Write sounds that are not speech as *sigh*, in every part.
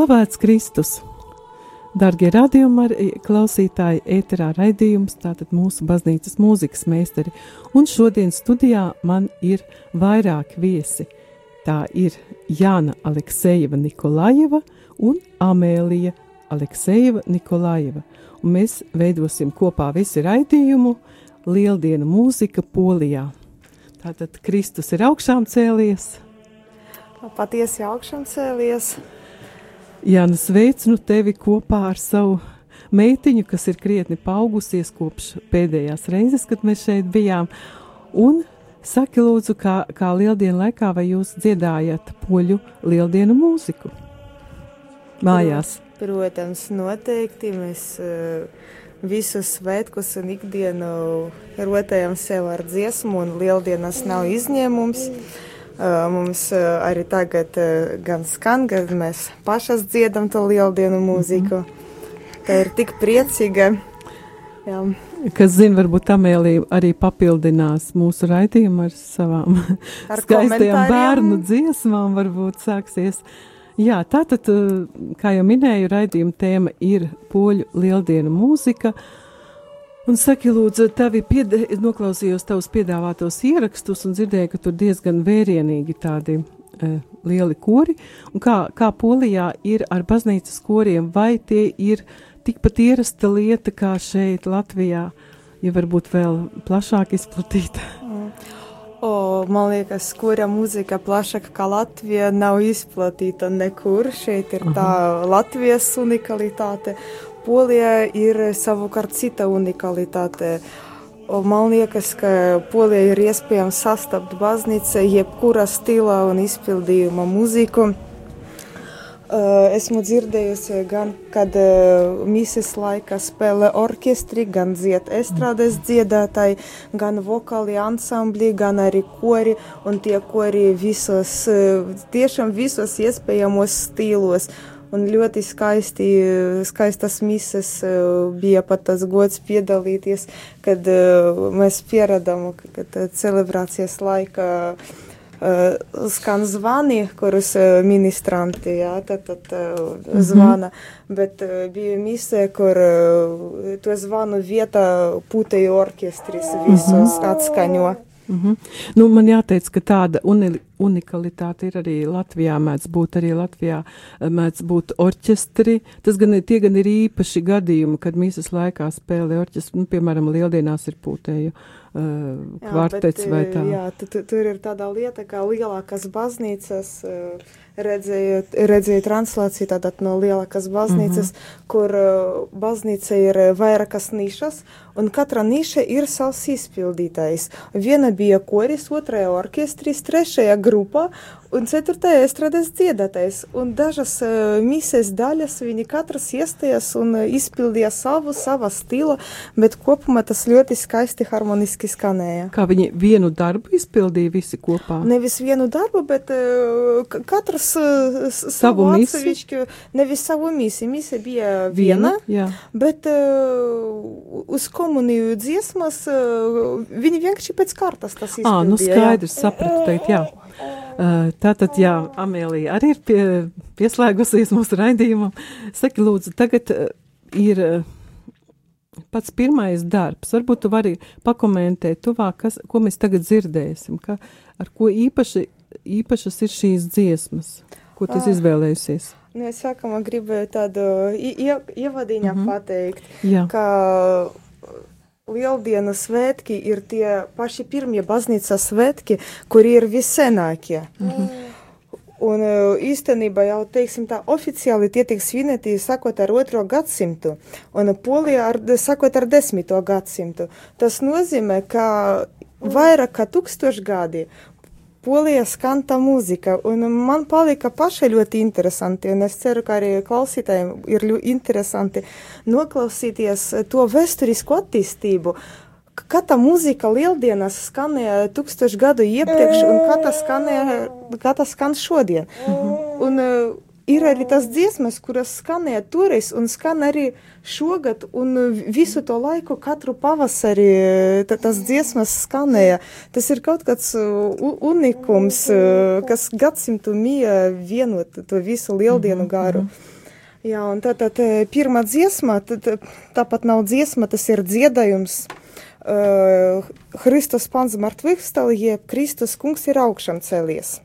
Slavēts Kristus! Darbie radījumi, klausītāji, ēterā raidījums, tātad mūsu baznīcas mūzikas meistari. Un šodien studijā man ir vairāki viesi. Tā ir Jāna Aleksejeva Nikolajeva un Amēlija Aleksejeva Nikolajeva. Un mēs veidosim kopā visi raidījumu Lieldienu mūzika Polijā. Tātad Kristus ir augšām cēlies. Patiesi augšām cēlies. Jāna, sveicinu tevi kopā ar savu meitiņu, kas ir krietni paaugusies kopš pēdējās reizes, kad mēs šeit bijām. Un saki, lūdzu, kā, kā lieldienu laikā, vai jūs dziedājat poļu lieldienu mūziku mājās? Protams, noteikti mēs uh, visus svētkus un ikdienu rotējam sev ar dziesmu, un lieldienas nav izņēmums. Mm. Mums arī tagad gan skan, gan mēs pašas dziedam to lieldienu mūziku. Mm -hmm. Tā ir tik priecīga. Jā. Kas zina, varbūt Amēlija arī papildinās mūsu raidījumu ar savām ar *laughs* skaistajām bērnu dziesmām, varbūt sāksies. Jā, tātad, kā jau minēju, raidījuma tēma ir poļu lieldienu mūzika. Uh, Un saki, lūdzu, tavi pied... noklausījos tavus piedāvātos ierakstus un dzirdēju, ka tur diezgan vērienīgi tādi e, lieli kori. Un kā, kā Polijā ir ar baznīcas koriem, vai tie ir tikpat ierasta lieta kā šeit Latvijā, ja varbūt vēl plašāk izplatīta? Mm. O, man liekas, kura mūzika plašāka kā Latvija nav izplatīta nekur. Šeit ir tā Aha. Latvijas unikalitāte. Polijā ir savukārt cita unikalitāte. Man liekas, ka Polijā ir iespējams sastapt baznīca jebkura stila un izpildījuma mūziku. Esmu dzirdējusi, gan kad mises laikā spēlē orķestri, gan dzied estrādes dziedātāji, gan vokāli ansambļi, gan arī kori, un tie kori visos, tiešām visos iespējamos stilos un ļoti skaisti, skaistas mises bija pat tas gods piedalīties, kad mēs pieradām, kad celebrācijas laikā skan zvani, kurus ministranti, jā, tad, tad zvana, mm -hmm. bet bija mise, kur to zvanu vietā pūtēju orķestris visus mm -hmm. atskaņo. Mm -hmm. nu, man jāteic, ka tāda unikalitāte ir arī Latvijā. Mēdz būt arī Latvijā, mēdz būt orķestri. Tas gan, tie gan ir īpaši gadījumi, kad mīsas laikā spēlē orķestri. Nu, piemēram, lieldienās ir pūtēju uh, kvartets jā, bet, vai tā. Jā, tur ir tāda lieta, kā lielākas baznīcas. Uh, redzēju, redzēju translāciju tātad no lielākas baznīcas, mm -hmm. kur uh, baznīca ir vairākas nišas, un katra niša ir savs izpildītājs. Viena bija koris, otrajā orķestris, trešajā группа un ceturtajā estrades dziedātais. Un dažas uh, mises daļas viņi katras iestājās un uh, izpildīja savu, sava stila, bet kopumā tas ļoti skaisti harmoniski skanēja. Kā viņi vienu darbu izpildīja visi kopā? Nevis vienu darbu, bet uh, katrs uh, savu atsevišķu, nevis savu misi. Mise bija viena, viena bet uh, uz komuniju dziesmas uh, viņi vienkārši pēc kārtas tas izpildīja. Ā, nu skaidrs, sapratu teikt, jā. Uh, tātad, jā, Amēlija arī ir pie, pieslēgusies mūsu raidījumam. Saki, lūdzu, tagad uh, ir uh, pats pirmais darbs. Varbūt tu vari pakomentēt tuvāk, kas, ko mēs tagad dzirdēsim, ka, ar ko īpaši, īpašas ir šīs dziesmas, ko tu ah. izvēlējusies. Nu, es sākumā gribēju tādu ievadiņā mm -hmm. pateikt, Jā. ka Lieldienu svētki ir tie paši pirmie baznīcas svētki, kuri ir vissenākie. Mm -hmm. Un īstenībā jau, teiksim tā, oficiāli tie tiek svinēti, sakot, ar otro gadsimtu, un Polijā, ar, sakot, ar desmito gadsimtu. Tas nozīmē, ka vairāk kā tūkstoši gadi Polijā skan tā mūzika, un man palika pašai ļoti interesanti, un es ceru, ka arī klausītājiem ir ļoti interesanti noklausīties to vēsturisko attīstību. Kā tā mūzika lieldienas skanēja tūkstošu gadu iepriekš, un kā tā skanēja, kā tā skan šodien. Mm. Un, ir arī tas dziesmas, kuras skanēja toreiz un skan arī šogad, un visu to laiku, katru pavasari tas dziesmas skanēja. Tas ir kaut kāds unikums, kas gadsimtu mija vienot to visu lieldienu mhm, garu. Mm -hmm. Jā, un tā tad pirmā dziesma, tad, tāpat nav dziesma, tas ir dziedājums. Uh, Kristus pants martvīkstāli, jeb Kristus kungs ir augšām cēlies.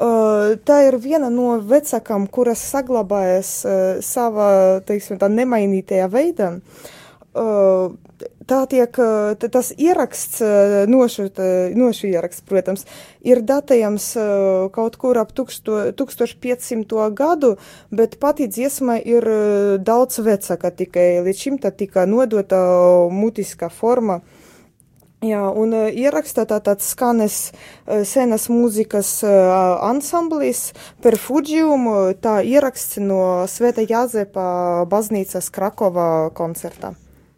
Tā ir viena no vecākām, kuras saglabājas uh, savā, teiksim, tā nemainītajā veidā. Uh, tā tiek, tas ieraksts, nošu, ieraksts, protams, ir datējams kaut kur ap 1500 gadu, bet pati dziesma ir daudz vecāka tikai līdz šim tā tika nodota mutiskā forma. Jā, un uh, ierakstā tātad skanes uh, senas mūzikas uh, ansamblis per Fuģiumu, tā ieraksts no Sveta Jāzepa baznīcas Krakova koncertā.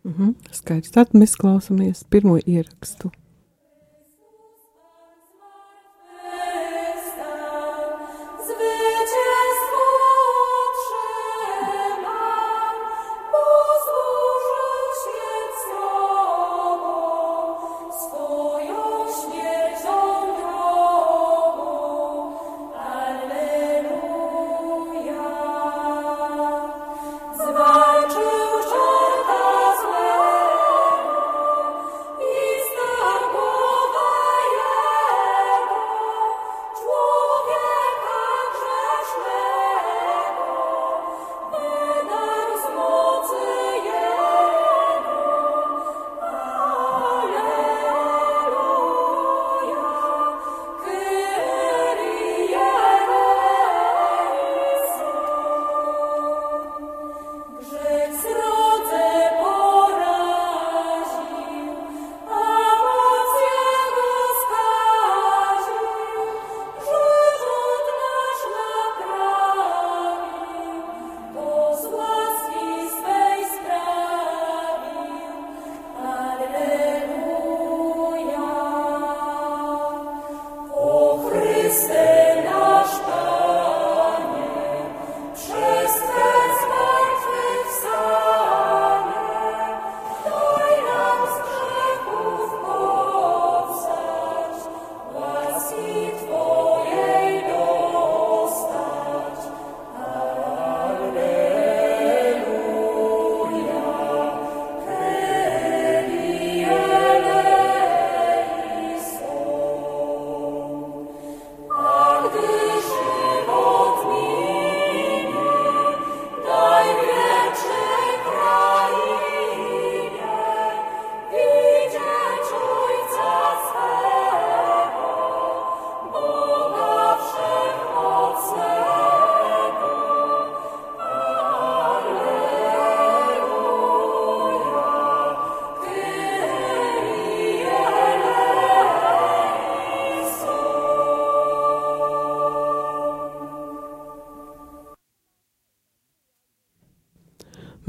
Mhm, skaidrs, tad mēs klausamies pirmo ierakstu.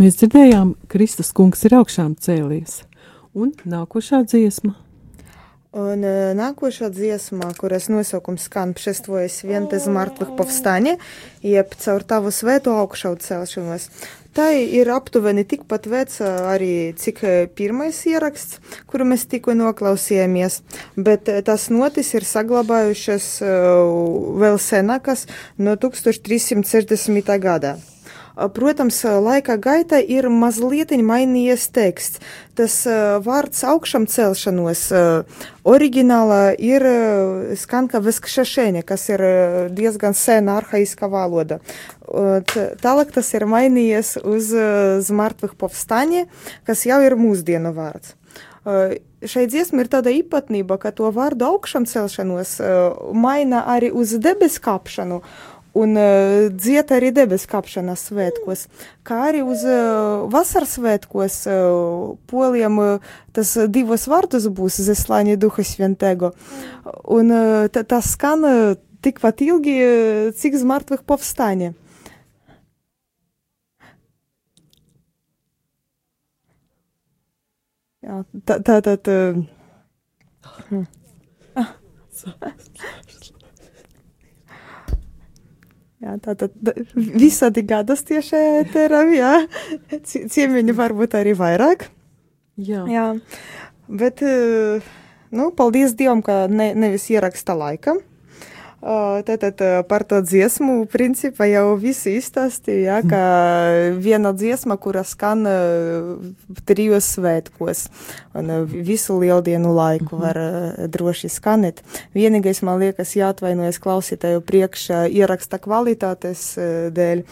Mēs dzirdējām, Kristus kungs ir augšām cēlies. Un nākošā dziesma. Un uh, nākošā dziesma, kuras nosaukums skan Pšestvojas vientas martvih povstanie, jeb caur tavu svēto augšau celšanos. Tā ir aptuveni tikpat veca arī cik pirmais ieraksts, kuru mēs tikko noklausījāmies, bet tas notis ir saglabājušas vēl senākas no 1360. gadā. Protams, laika gaitā ir mazliet mainījies teksts. Tas vārds augšām celšanos oriģinālā ir skan kā veskšašēņa, kas ir diezgan sena arhaiska valoda. Tālāk tas ir mainījies uz zmartvih povstaņa, kas jau ir mūsdienu vārds. Šai dziesmai ir tāda īpatnība, ka to vārdu augšām celšanos maina arī uz debes kāpšanu un uh, dziet arī debes kāpšanas svētkos, kā arī uz uh, vasaras svētkos uh, poliem uh, tas divos vārdus būs zeslāņa duha sventego. Un uh, tas skan uh, tikpat ilgi, uh, cik zmartvih povstanie. Jā, tā, tā, tā, tā. Ah. Jā, tā tad visādi gadas tieši ēteram, jā. Ciemiņi varbūt arī vairāk. Jā. jā. Bet, nu, paldies Dievam, ka ne, nevis ieraksta laikam. Tātad par to dziesmu principā jau visi izstāstīja, ja, ka viena dziesma, kura skan trijos svētkos, un visu lieldienu laiku var droši skanēt. Vienīgais, man liekas, jāatvainojas klausītāju priekšā ieraksta kvalitātes dēļ.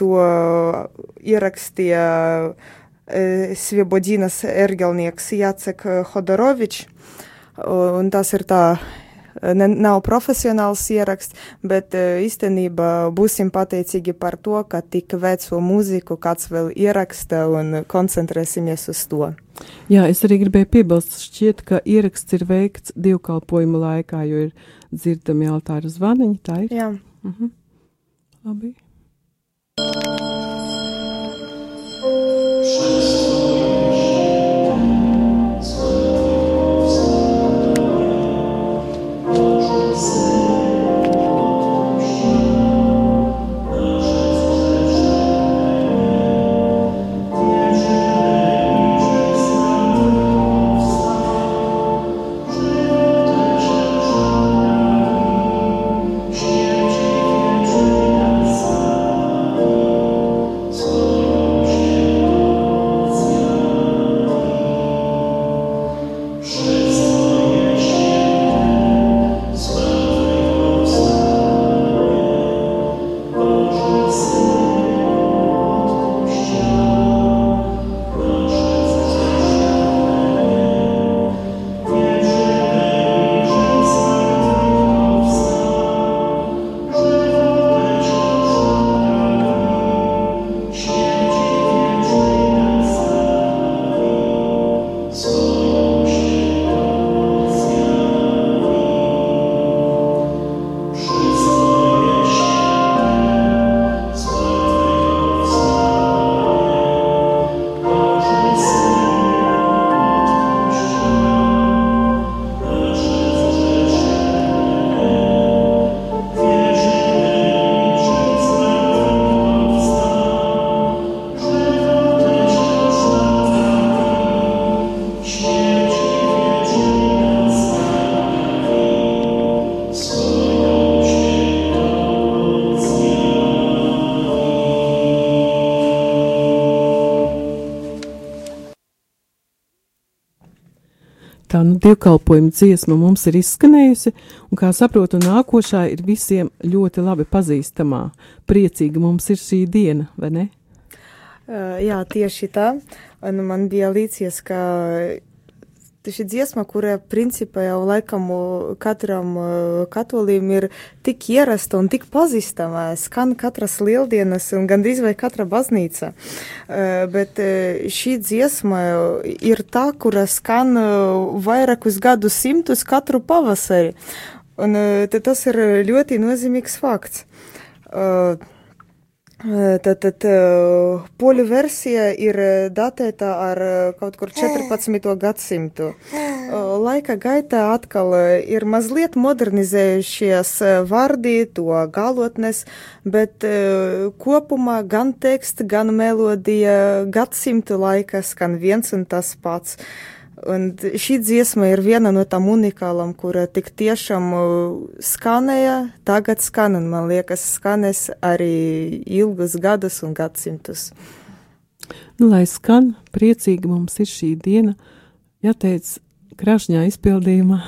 To ierakstīja Svebodinas ergelnieks Jacek Hodorovičs, un tas ir tā ne, nav profesionāls ieraksts, bet īstenībā būsim pateicīgi par to, ka tik veco mūziku kāds vēl ieraksta un koncentrēsimies uz to. Jā, es arī gribēju piebilst, šķiet, ka ieraksts ir veikts divkalpojumu laikā, jo ir dzirdami altāra zvaniņi, tā ir? Jā. Mhm. Labi. tā dievkalpojuma dziesma mums ir izskanējusi, un, kā saprotu, nākošā ir visiem ļoti labi pazīstamā. Priecīga mums ir šī diena, vai ne? Uh, jā, tieši tā. Un man bija līdzies, ka šī dziesma, kura principā jau laikam katram katolim ir tik ierasta un tik pazīstama, skan katras lieldienas un gandrīz vai katra baznīca. Bet šī dziesma ir tā, kura skan vairākus gadu simtus katru pavasari. Un tas ir ļoti nozīmīgs fakts. Uh, Tad, tad poļu versija ir datēta ar kaut kur 14. gadsimtu. Laika gaitā atkal ir mazliet modernizējušies vārdi, to galotnes, bet kopumā gan teksts, gan melodija gadsimtu laikā skan viens un tas pats. Un šī dziesma ir viena no tām unikālām, kura tik tiešām skanēja, tagad skan, un man liekas, skanēs arī ilgus gadus un gadsimtus. Nu, lai skan, priecīgi mums ir šī diena, jāteic, krašņā izpildījumā.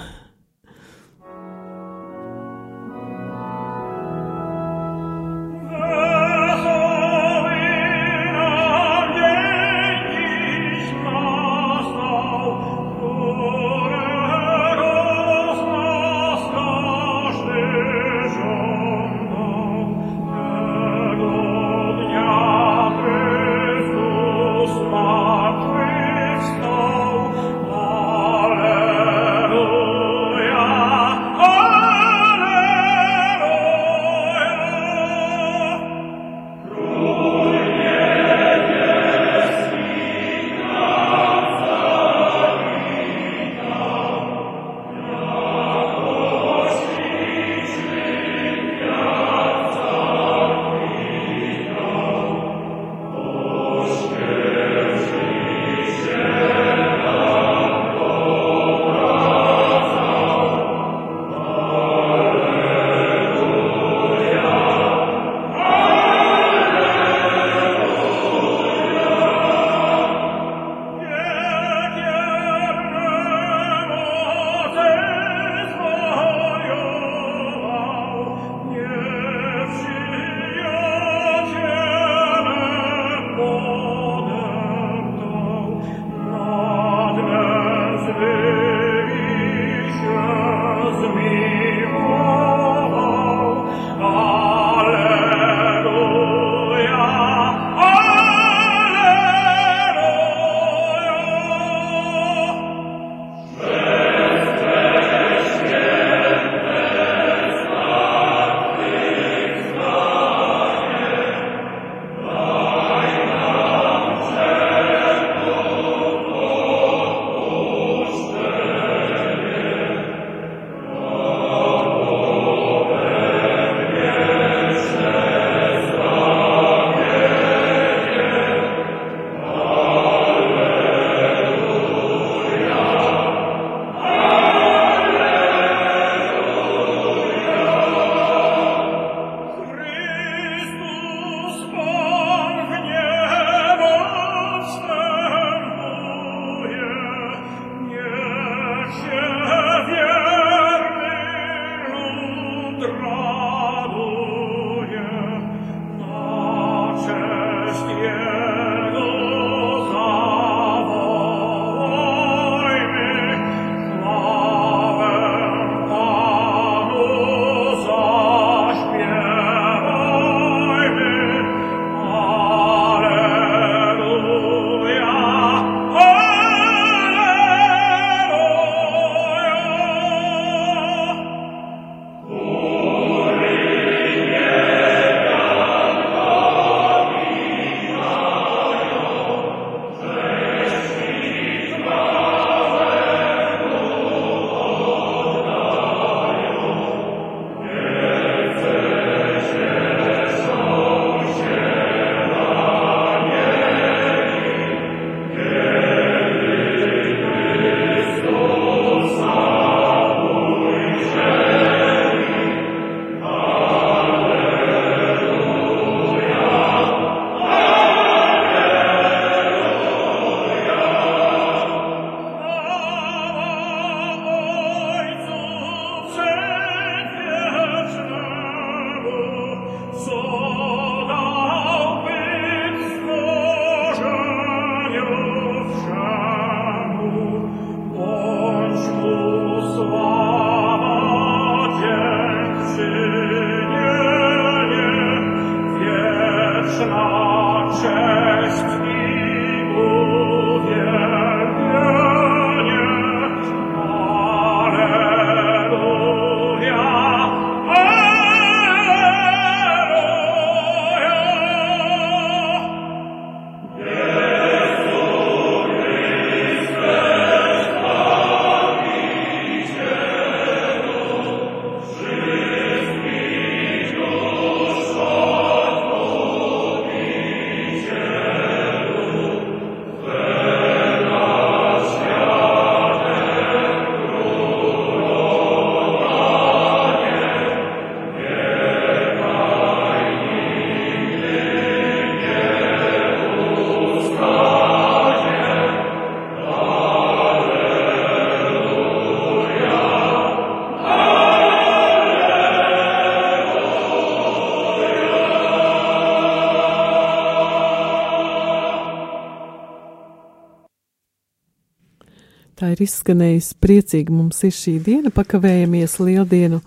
Tā ir izskanējusi. Priecīgi mums ir šī diena, pakavējamies lieldienu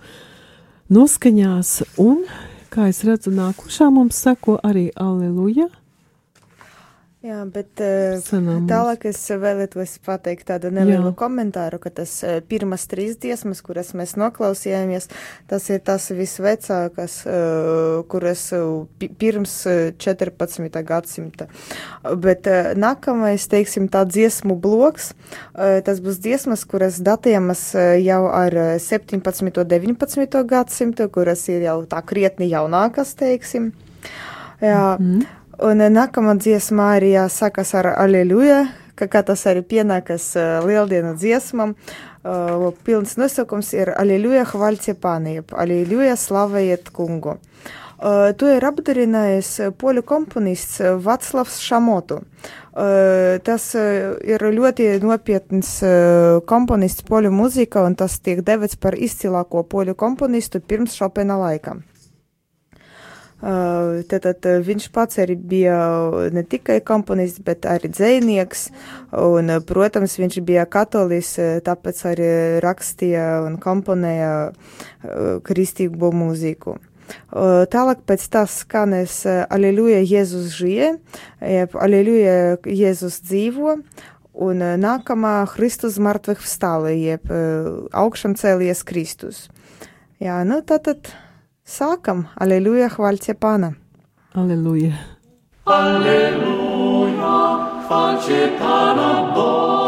noskaņās, un, kā es redzu, nākušā mums seko arī Aleluja Jā, bet uh, tālāk es vēlētos pateikt tādu nelielu Jā. komentāru, ka tas uh, pirmas trīs dziesmas, kuras mēs noklausījāmies, tas ir tas visvecākas, uh, kuras pirms 14. gadsimta. Bet nākamais, teiksim, tā dziesmu bloks, tas būs dziesmas, kuras datējamas jau ar 17. un 19. gadsimtu, kuras ir jau tā krietni jaunākas, teiksim. Jā. Mm -hmm. Un nākamā dziesmā arī jāsakas ar Aleluja, kā tas arī pienākas lieldienu dziesmam. Uh, pilns nosaukums ir Aleluja hvalcie pani, jeb Aleluja slavējiet kungu. Uh, to ir apdarinājis poļu komponists Vaclavs Šamotu. Uh, tas ir ļoti nopietns komponists poļu mūzikā, un tas tiek devēts par izcilāko poļu komponistu pirms Šopena laikam. Tātad viņš pats arī bija ne tikai komponists, bet arī dzēnieks, un, protams, viņš bija katolis, tāpēc arī rakstīja un komponēja kristīgo mūziku. Tālāk pēc tas skanēs Aleluja Jēzus žie, Aleluja Jēzus dzīvo, un nākamā Kristus martveh vstāle, jeb augšām cēlies Kristus. Jā, nu tātad. Sākam, aleluja, chwalcie Pana. Aleluja. Aleluja, chwalcie Pana Boga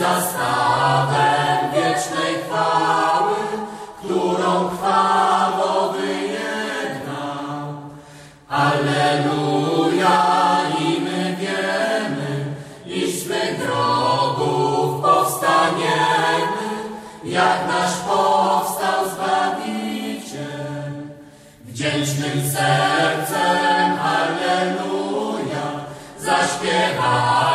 zastawem wiecznej chwały, którą chwałą wyjednał. Alleluja, i my wiemy, iż swych drogów jak nasz powstał Zbawiciel. Wdzięcznym sercem, Alleluja, zaśpiewajmy,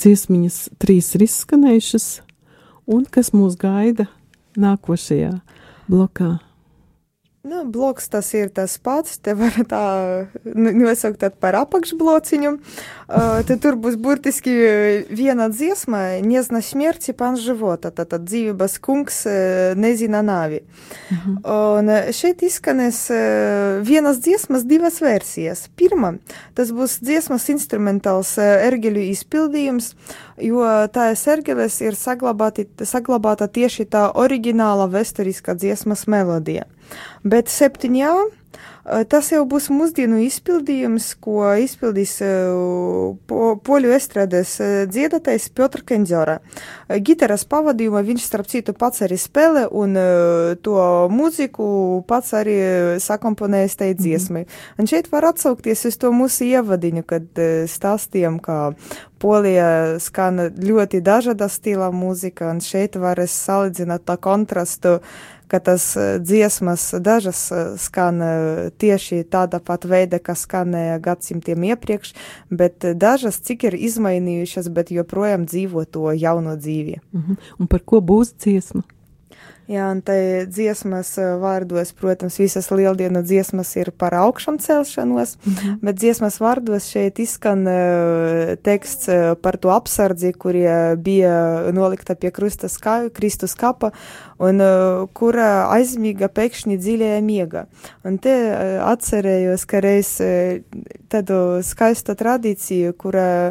dziesmiņas trīs ir izskanējušas, un kas mūs gaida nākošajā blokā. Nu, bloks tas ir tas pats. Te var tā nu, nosaukt tādu par apakšblociņu. Uh, tad tur būs burtiski viena dziesma, Niezna smērķi pan života, tātad dzīvības kungs uh, nezina nāvi. Un šeit izskanēs vienas dziesmas divas versijas. Pirmā, tas būs dziesmas instrumentāls ergeļu izpildījums, jo tā ergeles ir saglabāti, saglabāta tieši tā oriģināla vēsturiskā dziesmas melodija. Bet septiņā tas jau būs mūsdienu izpildījums, ko izpildīs po, poļu estrādes eh, dziedātais Piotr Kendzora. Gitaras pavadījumā viņš starp citu pats arī spēlē un to mūziku pats arī sakomponējis tai dziesmai. Un šeit var atsaukties uz to mūsu ievadiņu, kad stāstījām, ka Polijā skan ļoti dažāda stila mūzika, un šeit var salīdzināt tā kontrastu ka tas dziesmas dažas skan tieši tāda pat veida, kas skanēja gadsimtiem iepriekš, bet dažas cik ir izmainījušas, bet joprojām dzīvo to jauno dzīvi. Uh -huh. Un par ko būs dziesma? Jā, un te dziesmas vārdos, protams, visas lieldienu dziesmas ir par augšām celšanos, -hmm. bet dziesmas vārdos šeit izskan uh, teksts uh, par to apsardzi, kurie bija nolikta pie kā, Kristus kapa, un kura aizmīga pēkšņi dziļajā miega. Un te atcerējos, ka reiz tādu skaistu tradīciju, kura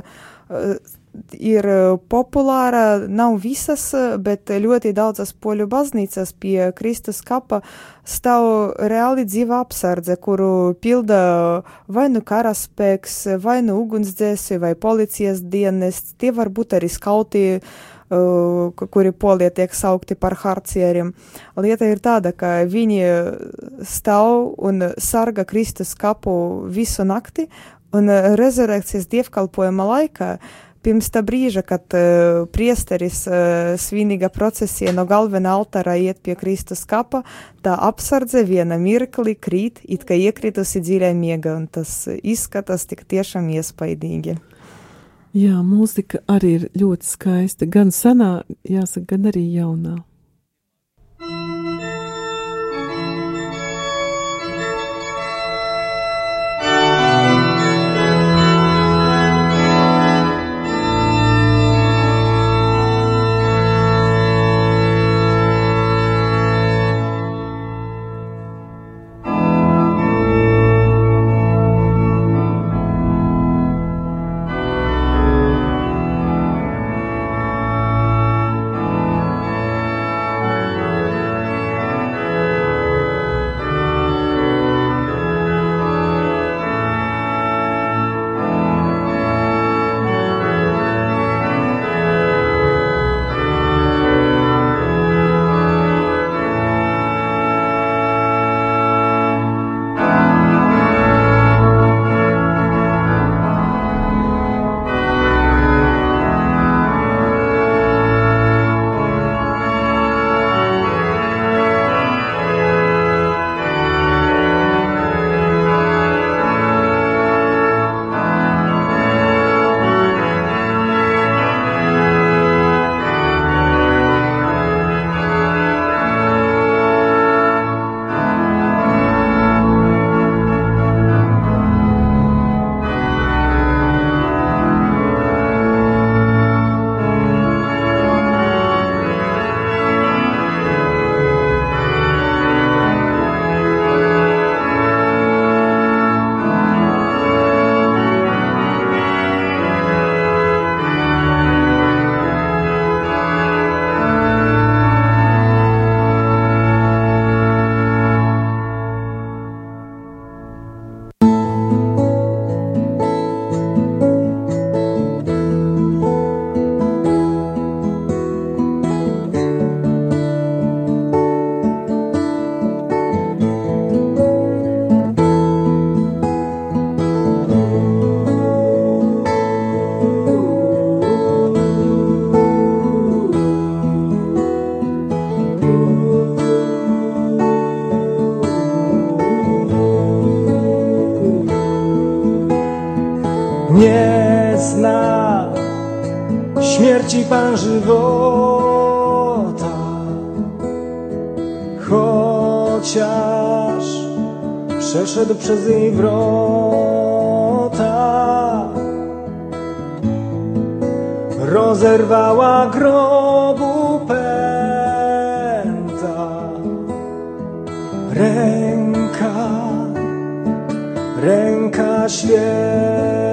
ir populāra, nav visas, bet ļoti daudzas poļu baznīcas pie Kristus kapa stāv reāli dzīva apsardze, kuru pilda vai nu karaspēks, vai nu ugunsdzēsi, vai policijas dienests, tie var būt arī skauti, uh, kuri polie tiek saukti par harcieriem. Lieta ir tāda, ka viņi stāv un sarga Kristus kapu visu nakti, un rezurekcijas dievkalpojuma laikā pirms tā brīža, kad uh, priesteris uh, svinīga procesija no galvenā altāra iet pie Kristus kapa, tā apsardze viena mirkli krīt, it kā iekritusi dziļā miega, un tas izskatās tik tiešām iespaidīgi. Jā, mūzika arī ir ļoti skaista, gan senā, jāsaka, gan arī jaunā. Nie zna śmierci Pan żywota, chociaż przeszedł przez jej wrota. Rozerwała grobu pęta, ręka, ręka święta.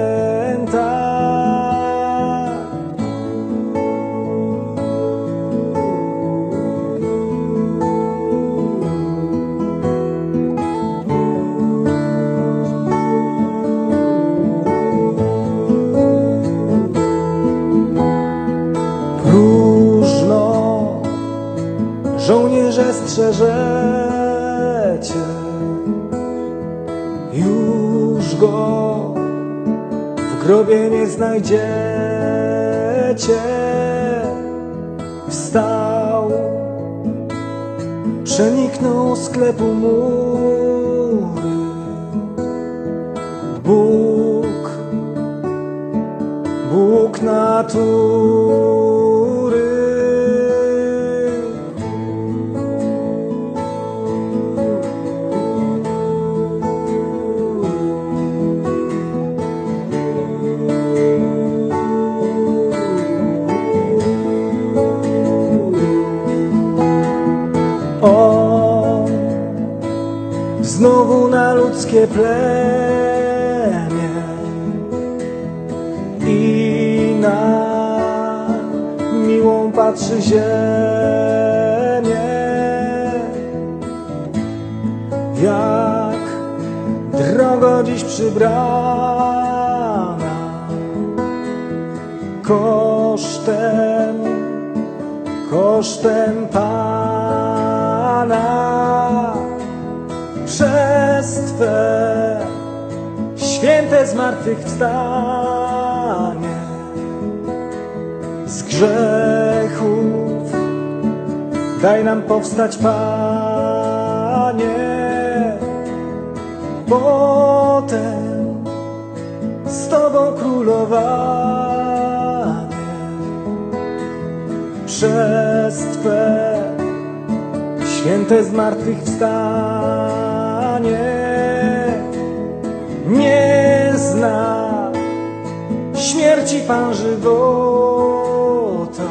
Strzeżecie już go w grobie nie znajdziecie. Wstał przeniknął sklepu mury plemię i na miłą patrzy ziemię. Jak drogo dziś przybrana kosztem, kosztem Pana przez Twe święte zmartwychwstanie z grzechów daj nam powstać Panie potem z Tobą królowanie przez Twe święte zmartwychwstanie nie zna śmierci Pan żywota,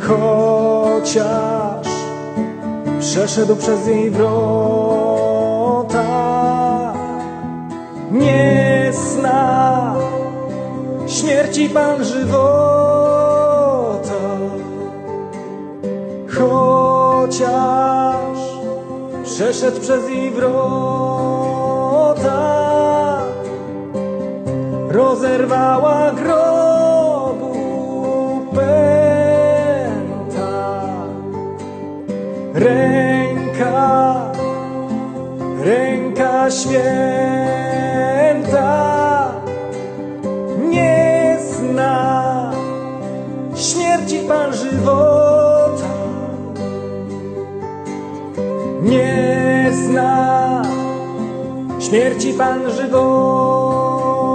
chociaż przeszedł przez jej wrota. Nie zna śmierci Pan żywota, chociaż przeszedł przez jej wrota rozerwała grobu pęta. Ręka, ręka święta Pan żywota.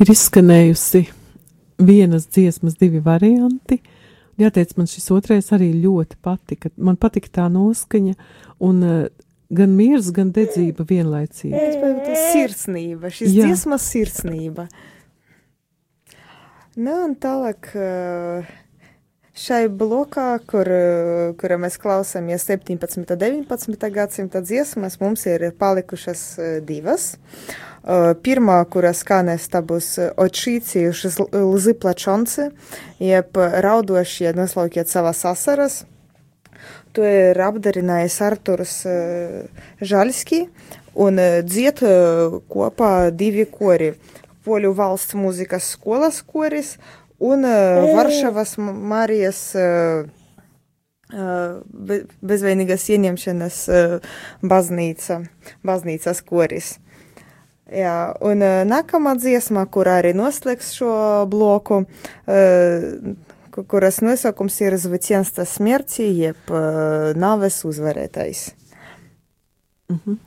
Ir izskanējusi vienas dziesmas divi varianti. Jāteic, man šis otrais arī ļoti patika. Man patika tā noskaņa un uh, gan miers, gan dedzība vienlaicīgi. Es pajūtu sirsnība, šis Jā. dziesmas sirsnība. Nu, un tālāk eh, šai blokā, kur, eh, kura mēs klausāmies 17. un 19. gadsimta dziesmas, mums ir palikušas eh, divas. Eh, Pirmā, kura skanēs, tā būs očīcījuši lzi plačonci, jeb raudošie noslaukiet savas asaras. To ir apdarinājis Arturs Žaļski un uh, kopā divi kori. Poļu valsts mūzikas skolas koris un Varšavas Marijas bezvainīgas ieņemšanas baznīca, baznīcas koris. Jā, un nākamā dziesma, kur arī noslēgs šo bloku, kuras nosaukums ir Zviķensta smērķi, jeb naves uzvarētais. Mhm.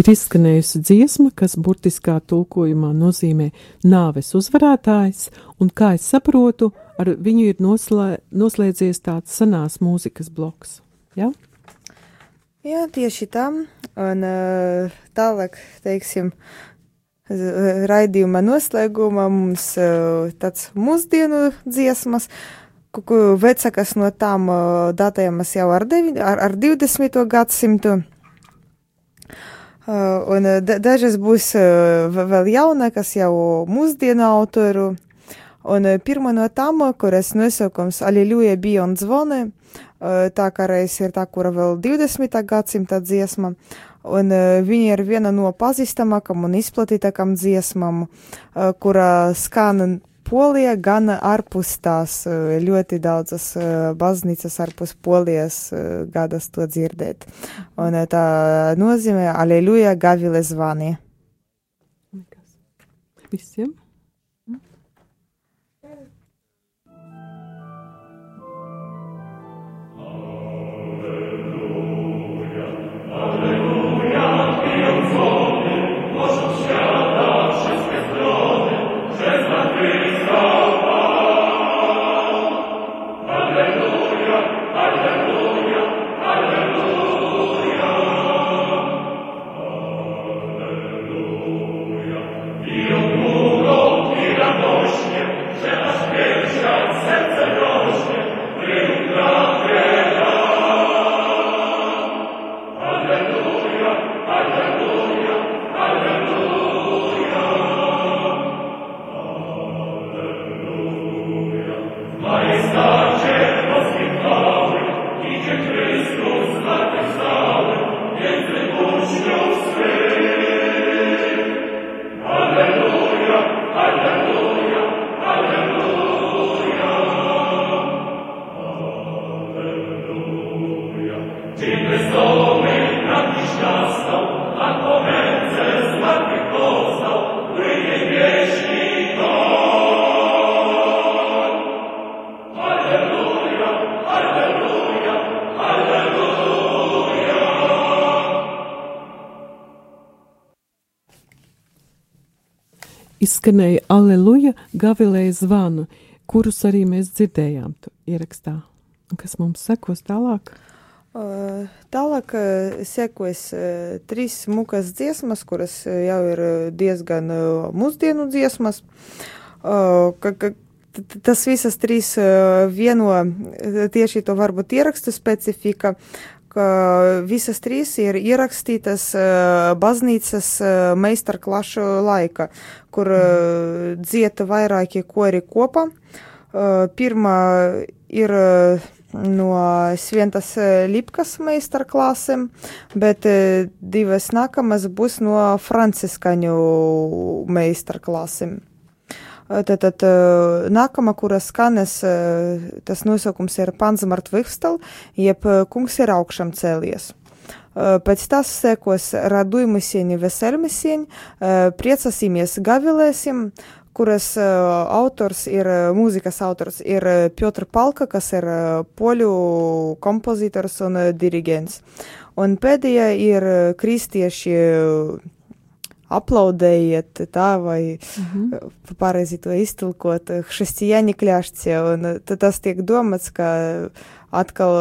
Ir izskanējusi dziesma, kas burtiskā tulkojumā nozīmē nāves uzvarētājs, un kā es saprotu, ar viņu ir noslē, noslēdzies tāds senās mūzikas bloks. Ja? Jā, tieši tā. Un uh, tālāk, teiksim, raidījuma noslēgumā mums uh, tāds mūsdienu dziesmas, vecākas no tām datējamas jau ar, devi, ar, ar 20. gadsimtu. Uh, un dažas būs vēl jaunākas, jau mūsdienu autoru. Un pirmā no tām, kuras nosaukums Aleluja bija un zvoni, tā kā reiz ir tā, kura vēl 20. gadsimta dziesma, un viņa ir viena no pazīstamākām un izplatītākām dziesmām, kura skan Polija, gan ārpus tās ļoti daudzas baznīcas ārpus Polijas gadas to dzirdēt. Un tā nozīmē Aleluja Gavile zvani. Visiem? Izskanēja Aleluja Gavilēja zvanu, kurus arī mēs dzirdējām ierakstā. Kas mums sekos tālāk? Tālāk uh, trīs mukas dziesmas, kuras jau ir diezgan mūsdienu dziesmas. Tas visas trīs vieno tieši to varbūt ierakstu specifika, ka visas trīs ir ierakstītas baznīcas meistarklašu laika, kur dzieta vairāki kori kopā. Pirmā ir no Sventas Lipkas meistarklasēm, bet uh, divas nākamas būs no franciskaņu meistarklasēm. Tad, tad nākamā, kura skanes, tas nosaukums ir Panzamart Vihstal, jeb kungs ir augšām cēlies. Pēc tas sekos radujumisieni veselmisieni, priecasīmies gavilēsim, kuras autors ir, mūzikas autors ir Piotr Palka, kas ir poļu kompozitors un dirigents. Un pēdējā ir kristieši aplaudējiet tā, vai mm -hmm. pareizi to iztulkot, hristiāņi kļāšķie, un tas tiek domāts, ka atkal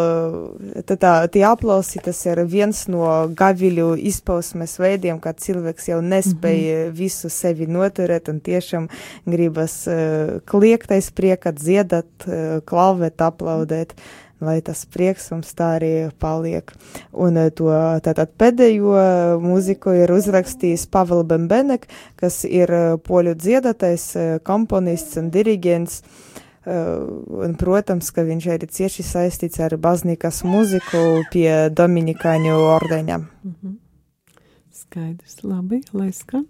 tā, tie aplausi, tas ir viens no gaviļu izpausmes veidiem, kad cilvēks jau nespēja mm -hmm. visu sevi noturēt un tiešām gribas uh, kliektais priekat, dziedat, uh, klauvēt, aplaudēt. Lai tas prieks mums tā arī paliek. Un eh, to tātad pēdējo mūziku ir uzrakstījis Pavel Bembenek, kas ir eh, poļu dziedātais, eh, komponists un diriģents. Un, protams, ka viņš arī cieši saistīts ar baznīkas mūziku pie Dominikāņu ordeņa. Mm -hmm. Skaidrs, labi, lai skan.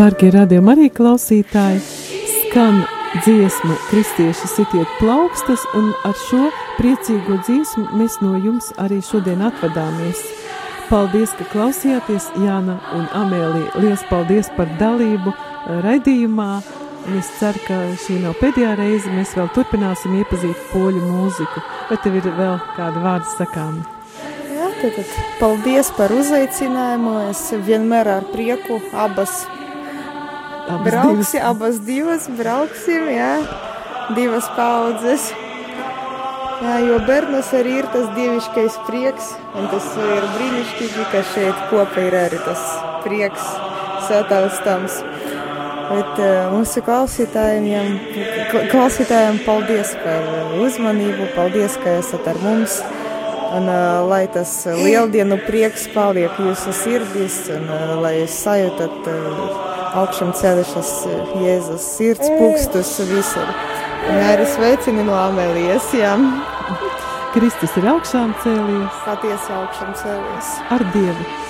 Dārgie radījumi arī klausītāji, skan dziesma Kristieši sitiet plaukstas, un ar šo priecīgo dziesmu mēs no jums arī šodien atvadāmies. Paldies, ka klausījāties, Jāna un Amēlija. Lielas paldies par dalību eh, raidījumā. Un es ceru, ka šī nav pēdējā reize. Mēs vēl turpināsim iepazīt poļu mūziku. Vai tev ir vēl kāda vārda sakāma? Jā, tad, tad paldies par uzaicinājumu. Es vienmēr ar prieku abas Abas Brauksi, divas. abas divas brauksim, jā, divas paudzes. Jā, jo bērnus arī ir tas dieviškais prieks, un tas ir brīnišķīgi, ka šeit kopā ir arī tas prieks sataustams. Bet uh, mūsu klausītājiem, kla- klausītājiem paldies par uzmanību, paldies, ka esat ar mums. Un, uh, lai tas lieldienu prieks paliek jūsu sirdīs, un uh, lai jūs sajūtat uh, augšām ceļšas Jēzus sirds pūkstus visur. Un arī sveicini no Amelijas, jā, Kristus ir augšām cēlies patiesi augšām cēlies. ar Dievu.